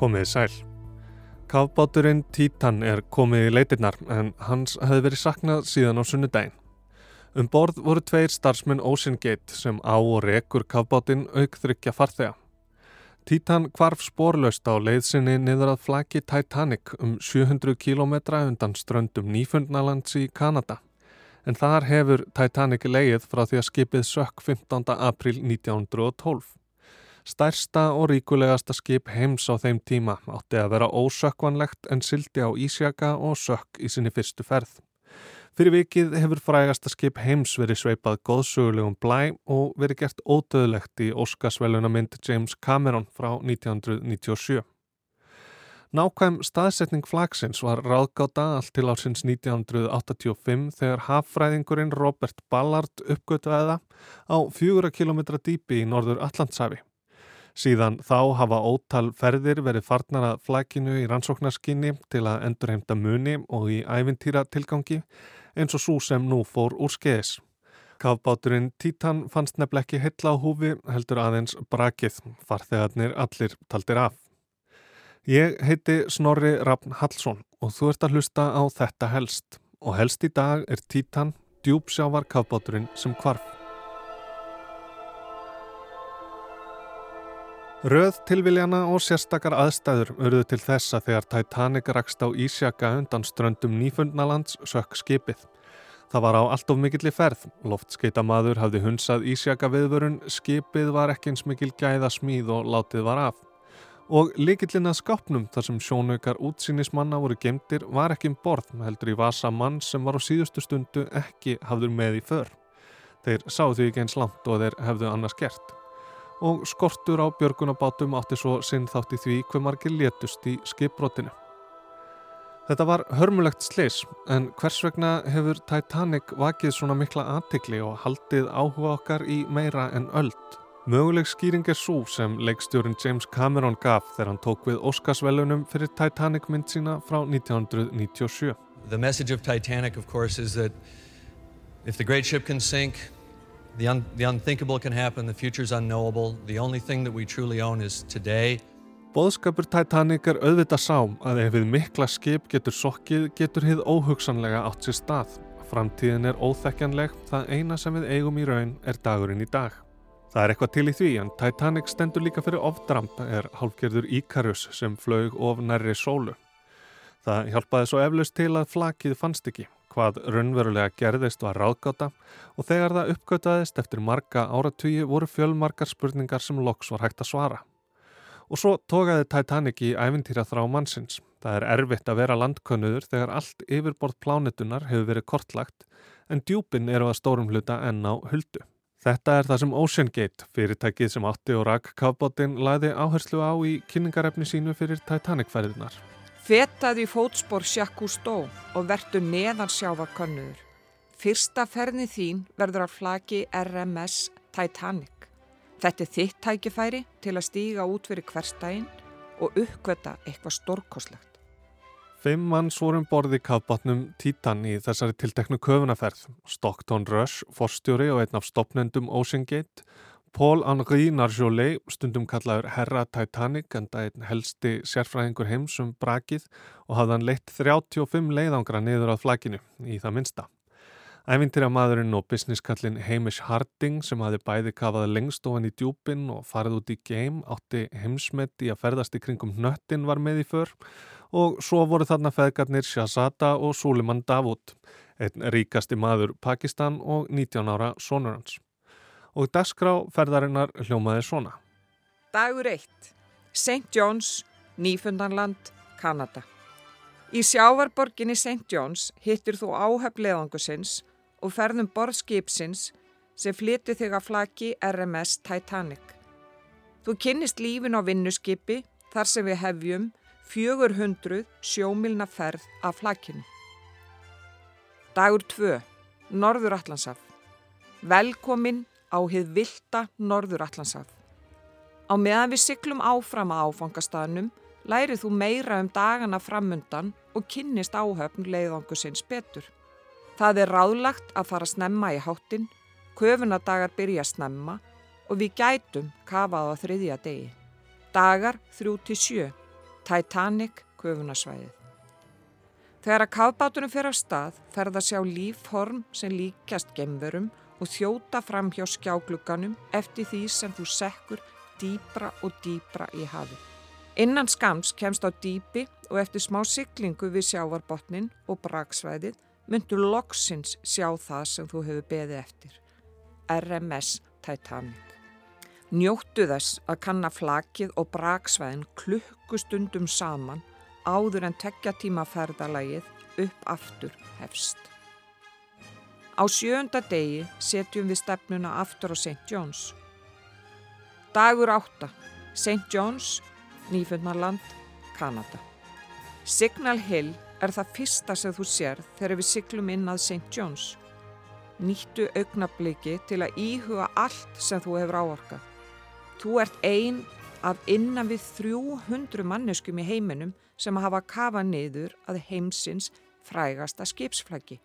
Komiði sæl. Kafbáturinn Titan er komið í leitirnar en hans hefði verið saknað síðan á sunnudaginn. Um borð voru tveir starfsmenn Ocean Gate sem á og rekur kafbátinn aukþryggja farþega. Titan kvarf spórlaust á leiðsinni niður að flaki Titanic um 700 km undan ströndum Nýfundnalands í Kanada. En þar hefur Titanic leið frá því að skipið sökk 15. april 1912. Stærsta og ríkulegasta skip heims á þeim tíma átti að vera ósökkvanlegt en sildi á Ísjaka og sökk í sinni fyrstu ferð. Fyrir vikið hefur frægasta skip heims verið sveipað góðsögulegum blæ og verið gert ódöðlegt í Óskarsvelunamynd James Cameron frá 1997. Nákvæm staðsetning flagsins var ráðgáta allt til ásins 1985 þegar haffræðingurinn Robert Ballard uppgötuðaða á 4 km dýpi í norður Allandsafi. Síðan þá hafa ótal ferðir verið farnar að flaginu í rannsóknarskinni til að endurheimta muni og í ævintýra tilgangi eins og svo sem nú fór úr skeiðis. Kafbáturinn Titan fannst nefnileg ekki heilla á húfi heldur aðeins brakið, farþegarnir allir taldir af. Ég heiti Snorri Rafn Hallsson og þú ert að hlusta á þetta helst og helst í dag er Titan djúpsjávar kafbáturinn sem kvarf. Röð tilviljana og sérstakar aðstæður urðu til þess að þegar Titanic rakst á Ísjaka undan ströndum Nýfundnalands sökk skipið. Það var á allt of mikilli ferð, loftskeittamaður hafði hunsað Ísjaka viðvörun, skipið var ekki eins mikil gæða smíð og látið var af. Og líkillin að skápnum þar sem sjónaukar útsýnismanna voru gemdir var ekki um borð, heldur í vasa mann sem var á síðustu stundu ekki hafður með í för. Þeir því ekki eins langt og þeir hefðu annars gert og skortur á björgunabátum átti svo sinn þátt í því hver margir létust í skipbrotinu. Þetta var hörmulegt sleis en hvers vegna hefur Titanic vakið svona mikla aðtikli og haldið áhuga okkar í meira en öld? Möguleg skýring er svo sem leikstjórin James Cameron gaf þegar hann tók við Óskarsvelunum fyrir Titanic mynd sína frá 1997. The message of Titanic of course is that if the great ship can sink The, un the unthinkable can happen, the future's unknowable. The only thing that we truly own is today. Bóðskapur Titanic er auðvitað sám að ef við mikla skip getur sokkið getur hið óhugsanlega átt sér stað. Framtíðin er óþekkjanleg, það eina sem við eigum í raun er dagurinn í dag. Það er eitthvað til í því en Titanic stendur líka fyrir ofdramp er hálfgerður Íkarus sem flög of nærri sólu. Það hjálpaði svo eflaust til að flakið fannst ekki. Hvað raunverulega gerðist var ráðgáta og þegar það uppgötaðist eftir marga áratugi voru fjölmarkar spurningar sem loks var hægt að svara. Og svo tókaði Titanic í æfintýra þrá mannsins. Það er erfitt að vera landkönnuður þegar allt yfirborð plánetunar hefur verið kortlagt en djúpin eru að stórum hluta enn á huldu. Þetta er það sem Ocean Gate, fyrirtækið sem átti og rakk kafbótinn, læði áherslu á í kynningarefni sínu fyrir Titanic-færiðnar. Fetaði fótspór Jacques Cousteau og verdu neðan sjávarkönnuður. Fyrsta ferni þín verður að flaki RMS Titanic. Þetta er þitt tækifæri til að stíga út fyrir hverstægin og uppgöta eitthvað stórkoslegt. Fimm manns vorum borði kafbátnum Titan í þessari tilteknu köfunaferð. Stockton Rush, forstjóri og einn af stopnendum Ocean Gate Paul-Henri Narjolet, stundum kallaður Herra Titanic, enda einn helsti sérfræðingur heims um brakið og hafði hann leitt 35 leiðangra niður á flaginu í það minsta. Ævintýra maðurinn og businesskallin Hamish Harding sem hafði bæði kafaði lengst ofan í djúpin og farið út í geim átti heimsmet í að ferðast í kringum nöttin var með í för og svo voru þarna feðgarnir Shahzada og Suleiman Davud, einn ríkasti maður Pakistan og 19 ára sonur hans og dagskrá ferðarinnar hljómaði svona. Dagur 1. St. John's, Nýfundanland, Kanada. Í sjávarborginni St. John's hittir þú áhefleðangusins og ferðum borðskipsins sem flyttu þig að flaki RMS Titanic. Þú kynnist lífin á vinnuskipi þar sem við hefjum 400 sjómilna ferð af flakinu. Dagur 2. Norður Allansaf. Velkomin á hið vilda Norðurallanshaf. Á meðan við syklum áfram að áfangastaðnum lærið þú meira um dagana framundan og kynnist áhöfn leiðangusins betur. Það er ráðlagt að fara snemma í háttin, köfunadagar byrja snemma og við gætum kafað á þriðja degi. Dagar 3-7. Titanic köfunasvæðið. Þegar að kafbátunum fyrir að stað fer það sjá lífform sem líkjast gemverum og þjóta fram hjá skjáglugganum eftir því sem þú sekkur dýbra og dýbra í hafi. Innan skams kemst á dýpi og eftir smá syklingu við sjávarbotnin og braksvæðið myndu loksins sjá það sem þú hefur beðið eftir. RMS Titanic. Njóttu þess að kanna flakið og braksvæðin klukkustundum saman áður en tekja tíma ferðalagið upp aftur hefst. Á sjönda degi setjum við stefnuna aftur á St. John's. Dagur átta, St. John's, Nýfundmarland, Kanada. Signal Hill er það fyrsta sem þú sér þegar við siglum inn að St. John's. Nýttu augnabliki til að íhuga allt sem þú hefur áorkað. Þú ert ein af innan við 300 manneskum í heiminum sem hafa kafa niður að heimsins frægasta skipsflaggi.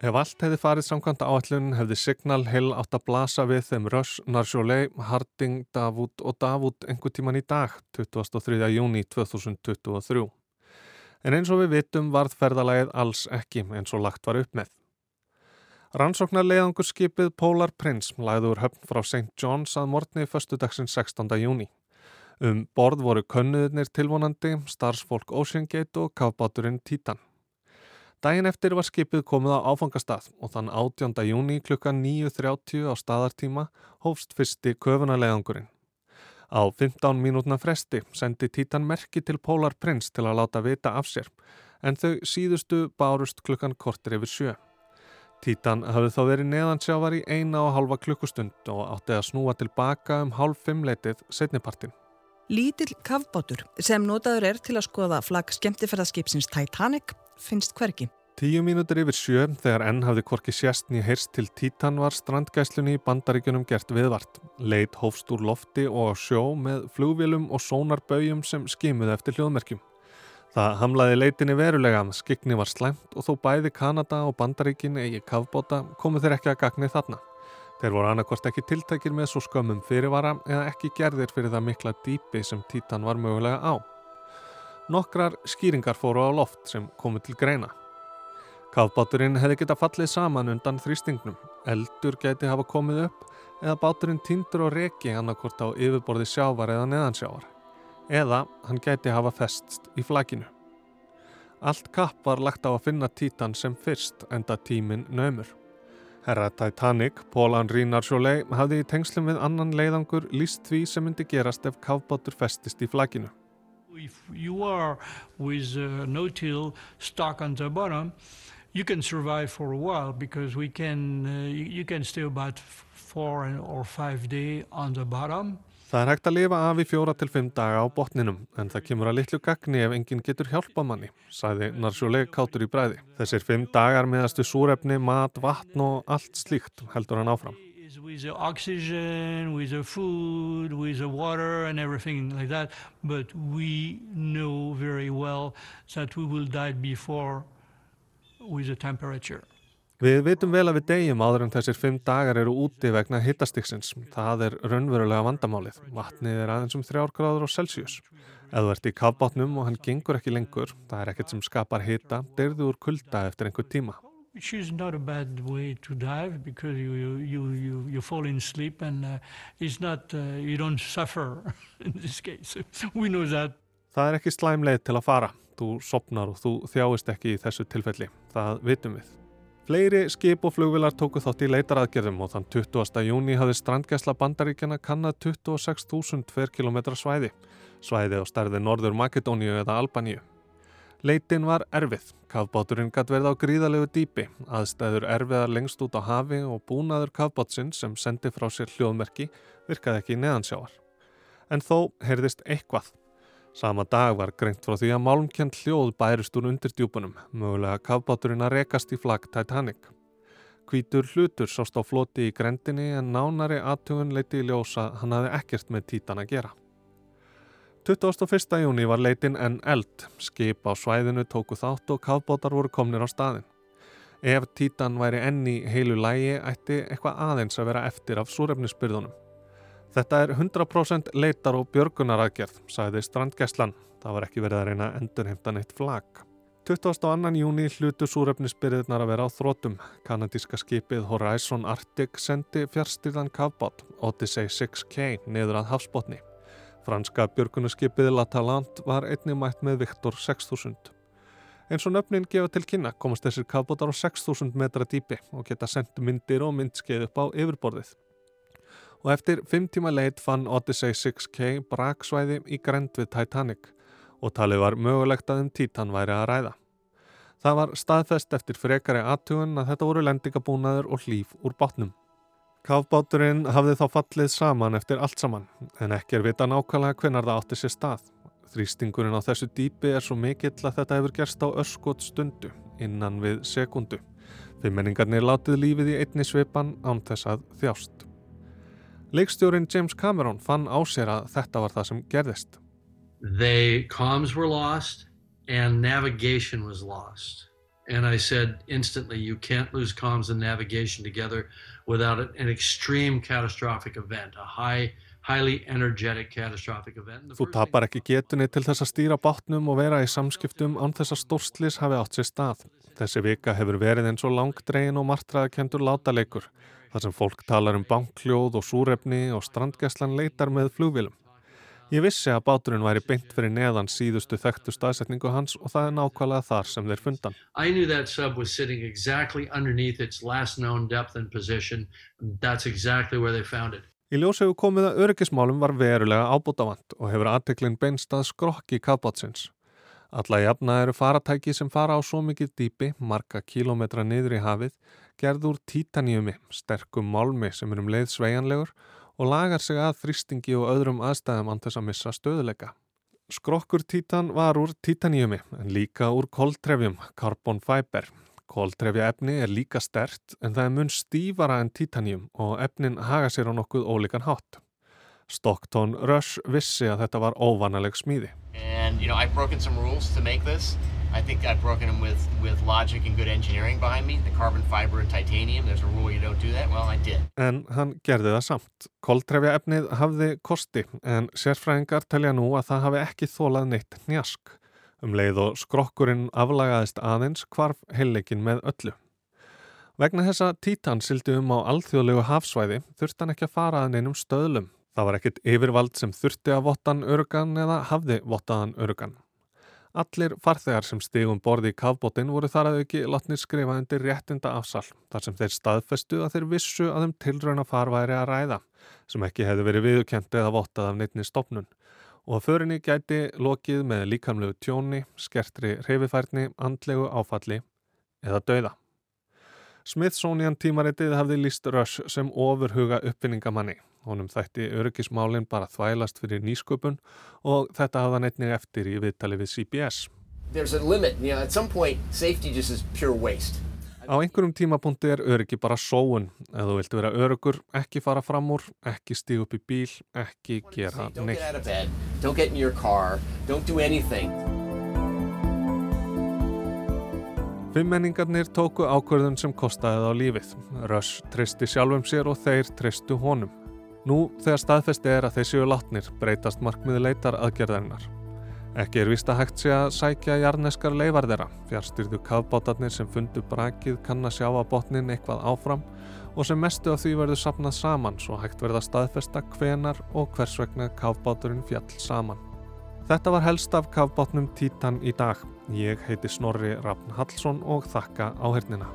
Ef allt hefði farið samkvæmt áallun hefði Signal Hill átt að blasa við þeim Rush, Narjolei, Harding, Davud og Davud einhver tíman í dag, 23. júni 2023. En eins og við vitum varð ferðalagið alls ekki eins og lagt var upp með. Rannsóknar leiðangurskipið Polar Prince lagður höfn frá St. John's að morgni förstu dagsins 16. júni. Um borð voru könnuðnir tilvonandi, starfsfólk Ocean Gate og kafbáturinn Titan. Dægin eftir var skipið komið á áfangastað og þann 18. júni klukka 9.30 á staðartíma hófst fyrsti köfunarleðangurinn. Á 15 mínútna fresti sendi Títan merki til Polar Prince til að láta vita af sér en þau síðustu bárust klukkan kortir yfir sjö. Títan hafði þá verið neðansjávar í eina og halva klukkustund og átti að snúa tilbaka um hálf fimmleitið setnipartin. Lítill kavbátur sem notaður er til að skoða flagg skemmtifærðarskipsins Titanic finnst hverki. Tíu mínútur yfir sjö þegar enn hafði korki sjastni heyrst til Títan var strandgæslunni í bandaríkunum gert viðvart. Leit hófst úr lofti og á sjó með flugvélum og sónarböjum sem skimuði eftir hljóðmerkjum. Það hamlaði leitinni verulega, skikni var slæmt og þó bæði Kanada og bandaríkin eigi kavbóta komu þeir ekki að gagni þarna. Þeir voru annarkvort ekki tiltækir með svo skömmum fyrirvara eða ekki gerðir fyrir það mikla dýpi sem Títan var mögulega á. Nokkrar skýringar fóru á loft sem komu til greina. Kafbáturinn hefði geta fallið saman undan þrýstingnum, eldur geti hafa komið upp eða báturinn tindur og reki annarkvort á yfirborði sjávar eða neðansjávar. Eða hann geti hafa festst í flaginu. Allt kapp var lagt á að finna Títan sem fyrst enda tímin nömur. Herra Titanic, Paul Henri Narjolei, hafði í tengslum við annan leiðangur líst því sem myndi gerast ef kafbátur festist í flaginu. If you are with a no-till stuck on the bottom, you can survive for a while because we can, uh, you can stay about four or five days on the bottom. Það er hægt að lifa af í fjóra til fimm daga á botninum en það kemur að litlu gagni ef enginn getur hjálpa manni, sæði Narsjóleg kátur í bræði. Þessir fimm dagar meðastu súrefni, mat, vatn og allt slíkt heldur hann áfram. With the oxygen, with the food, with the water and everything like that, but we know very well that we will die before with the temperature. Við vitum vel að við degjum áður en þessir fimm dagar eru úti vegna hittastiksins. Það er raunverulega vandamálið. Vatnið er aðeins um þrjár gráður á Celsius. Ef þú ert í kafbátnum og hann gengur ekki lengur, það er ekkert sem skapar hitta, deyrðu úr kulda eftir einhver tíma. Which is not a bad way to dive because you, you, you, you fall in sleep and uh, it's not, uh, you don't suffer in this case. We know that. Það er ekki slæm leið til að fara. Þú sopnar og þú þjáist ekki í þessu tilfelli. Það vitum við. Fleiri skip og flugvilar tóku þátt í leitaraðgerðum og þann 20. júni hafði strandgæsla bandaríkjana kannad 26.000 km svæði, svæði á stærði Norður Makedóníu eða Albaníu. Leitin var erfið, kafbáturinn gætt verið á gríðalegu dýpi, aðstæður erfiðar lengst út á hafi og búnaður kafbátsinn sem sendi frá sér hljóðmerki virkaði ekki neðansjáar. En þó heyrðist eitthvað. Sama dag var greint frá því að málmkjönd hljóð bærist úr undirdjúpunum, mögulega kafbáturinn að rekast í flagg Titanic. Hvítur hlutur sást á floti í grendinni en nánari aðtugun leiti í ljósa hann hafi ekkert með títan að gera. 21. júni var leitin enn eld, skip á svæðinu tóku þátt og kafbátar voru komnir á staðin. Ef títan væri enn í heilu lægi ætti eitthvað aðeins að vera eftir af súrefnisbyrðunum. Þetta er 100% leitar og björgunaraðgerð, sagði strandgæslan. Það var ekki verið að reyna að endurheimta neitt flag. 22. júni hlutu súrefnisbyrðirnar að vera á þrótum. Kanadíska skipið Horizon Arctic sendi fjárstyrðan kavbát Odyssey 6K niður að hafsbótni. Franska björgunaskipið La Talente var einnig mætt með Victor 6000. Eins og nöfnin gefa til kynna komast þessir kavbótar á 6000 metra dýpi og geta sendt myndir og myndskeið upp á yfirborðið. Og eftir 5 tíma leit fann Odyssey 6K braksvæði í grend við Titanic og talið var mögulegt að um Titan væri að ræða. Það var staðfest eftir frekari aðtugun að þetta voru lendingabúnaður og hlýf úr bátnum. Kafbáturinn hafði þá fallið saman eftir allt saman en ekki er vita nákvæmlega hvenar það átti sér stað. Þrýstingurinn á þessu dýpi er svo mikill að þetta hefur gerst á örskot stundu innan við sekundu. Fimmenningarnir látið lífið í einni svipan án þess að þjást. Leikstjórin James Cameron fann á sér að þetta var það sem gerðist. They, comms were lost and navigation was lost. And I said instantly, you can't lose comms and navigation together without an extreme catastrophic event, a high, highly energetic catastrophic event. Þú tapar ekki getunni til þess að stýra bátnum og vera í samskiptum án þess að stórslis hafi átt sér stað. Þessi vika hefur verið eins og langdregin og martraðakendur látaleikur, þar sem fólk talar um bankljóð og súrefni og strandgæslan leitar með flugvilum. Ég vissi að báturinn væri beint fyrir neðan síðustu þekktu staðsetningu hans og það er nákvæmlega þar sem þeir fundan. Exactly. Í ljósegu komið að öryggismálum var verulega ábútafant og hefur aðteklinn beinstað skrokki kafbátsins. Alla jafna eru faratæki sem fara á svo mikið dýpi, marga kílometra niður í hafið, gerður títaníumi, sterkum málmi sem er um leið sveianlegur og lagar sig að þrýstingi og öðrum aðstæðum þess að missa stöðuleika. Skrokkur títan var úr títaníumi en líka úr kóltrefjum, carbon fiber. Kóltrefja efni er líka stert en það er mun stífara en títaníum og efnin haga sér á nokkuð ólíkan hátt. Stockton Rush vissi að þetta var óvanaleg smíði. And you know, I think I've broken them with, with logic and good engineering behind me. The carbon fiber and titanium, there's a rule you don't do that. Well, I did. En hann gerði það samt. Koltrefja efnið hafði kosti en sérfræðingar telja nú að það hafi ekki þólað neitt njask. Um leið og skrokkurinn aflagaðist aðeins hvarf heilleikin með öllu. Vegna þessa títan sildi um á alþjóðlegu hafsvæði þurfti hann ekki að fara að neinum stöðlum. Það var ekkit yfirvald sem þurfti að vottan örugan eða hafði vottaðan örugan. Allir farþegar sem stigum borði í kafbótin voru þar að auki látnir skrifa undir réttinda afsal þar sem þeir staðfestu að þeir vissu að þeim tilrauna farværi að ræða sem ekki hefði verið viðukent eða vottað af neittni stopnun og að förinni gæti lokið með líkamlegu tjóni, skertri reyfifærni, andlegu áfalli eða dauða. Smithsonian tímaritið hafði líst Rush sem ofurhuga uppfinningamanni Honum þætti öryggismálinn bara þvælast fyrir nýsköpun og þetta hafða neittnig eftir í viðtali við CBS. You know, point, Á einhverjum tímapunkti er öryggi bara sóun. Ef þú vilt vera örugur, ekki fara fram úr, ekki stíg upp í bíl, ekki gera neitt. Fimmenningarnir tóku ákverðun sem kostaði á lífið. Rush tristi sjálfum sér og þeir tristu honum. Nú þegar staðfesti er að þeir séu látnir breytast markmiði leitar aðgerðarinnar. Ekki er vist að hægt sé að sækja jarneskar leifar þeirra, fjárstyrðu kafbátarnir sem fundu brakið kann að sjá að botnin eitthvað áfram og sem mestu af því verður sapnað saman svo hægt verða staðfesta hvenar og hvers vegna kafbáturinn fjall saman. Þetta var helst af kafbátnum Títan í dag. Ég heiti Snorri Rafn Hallsson og þakka áhernina.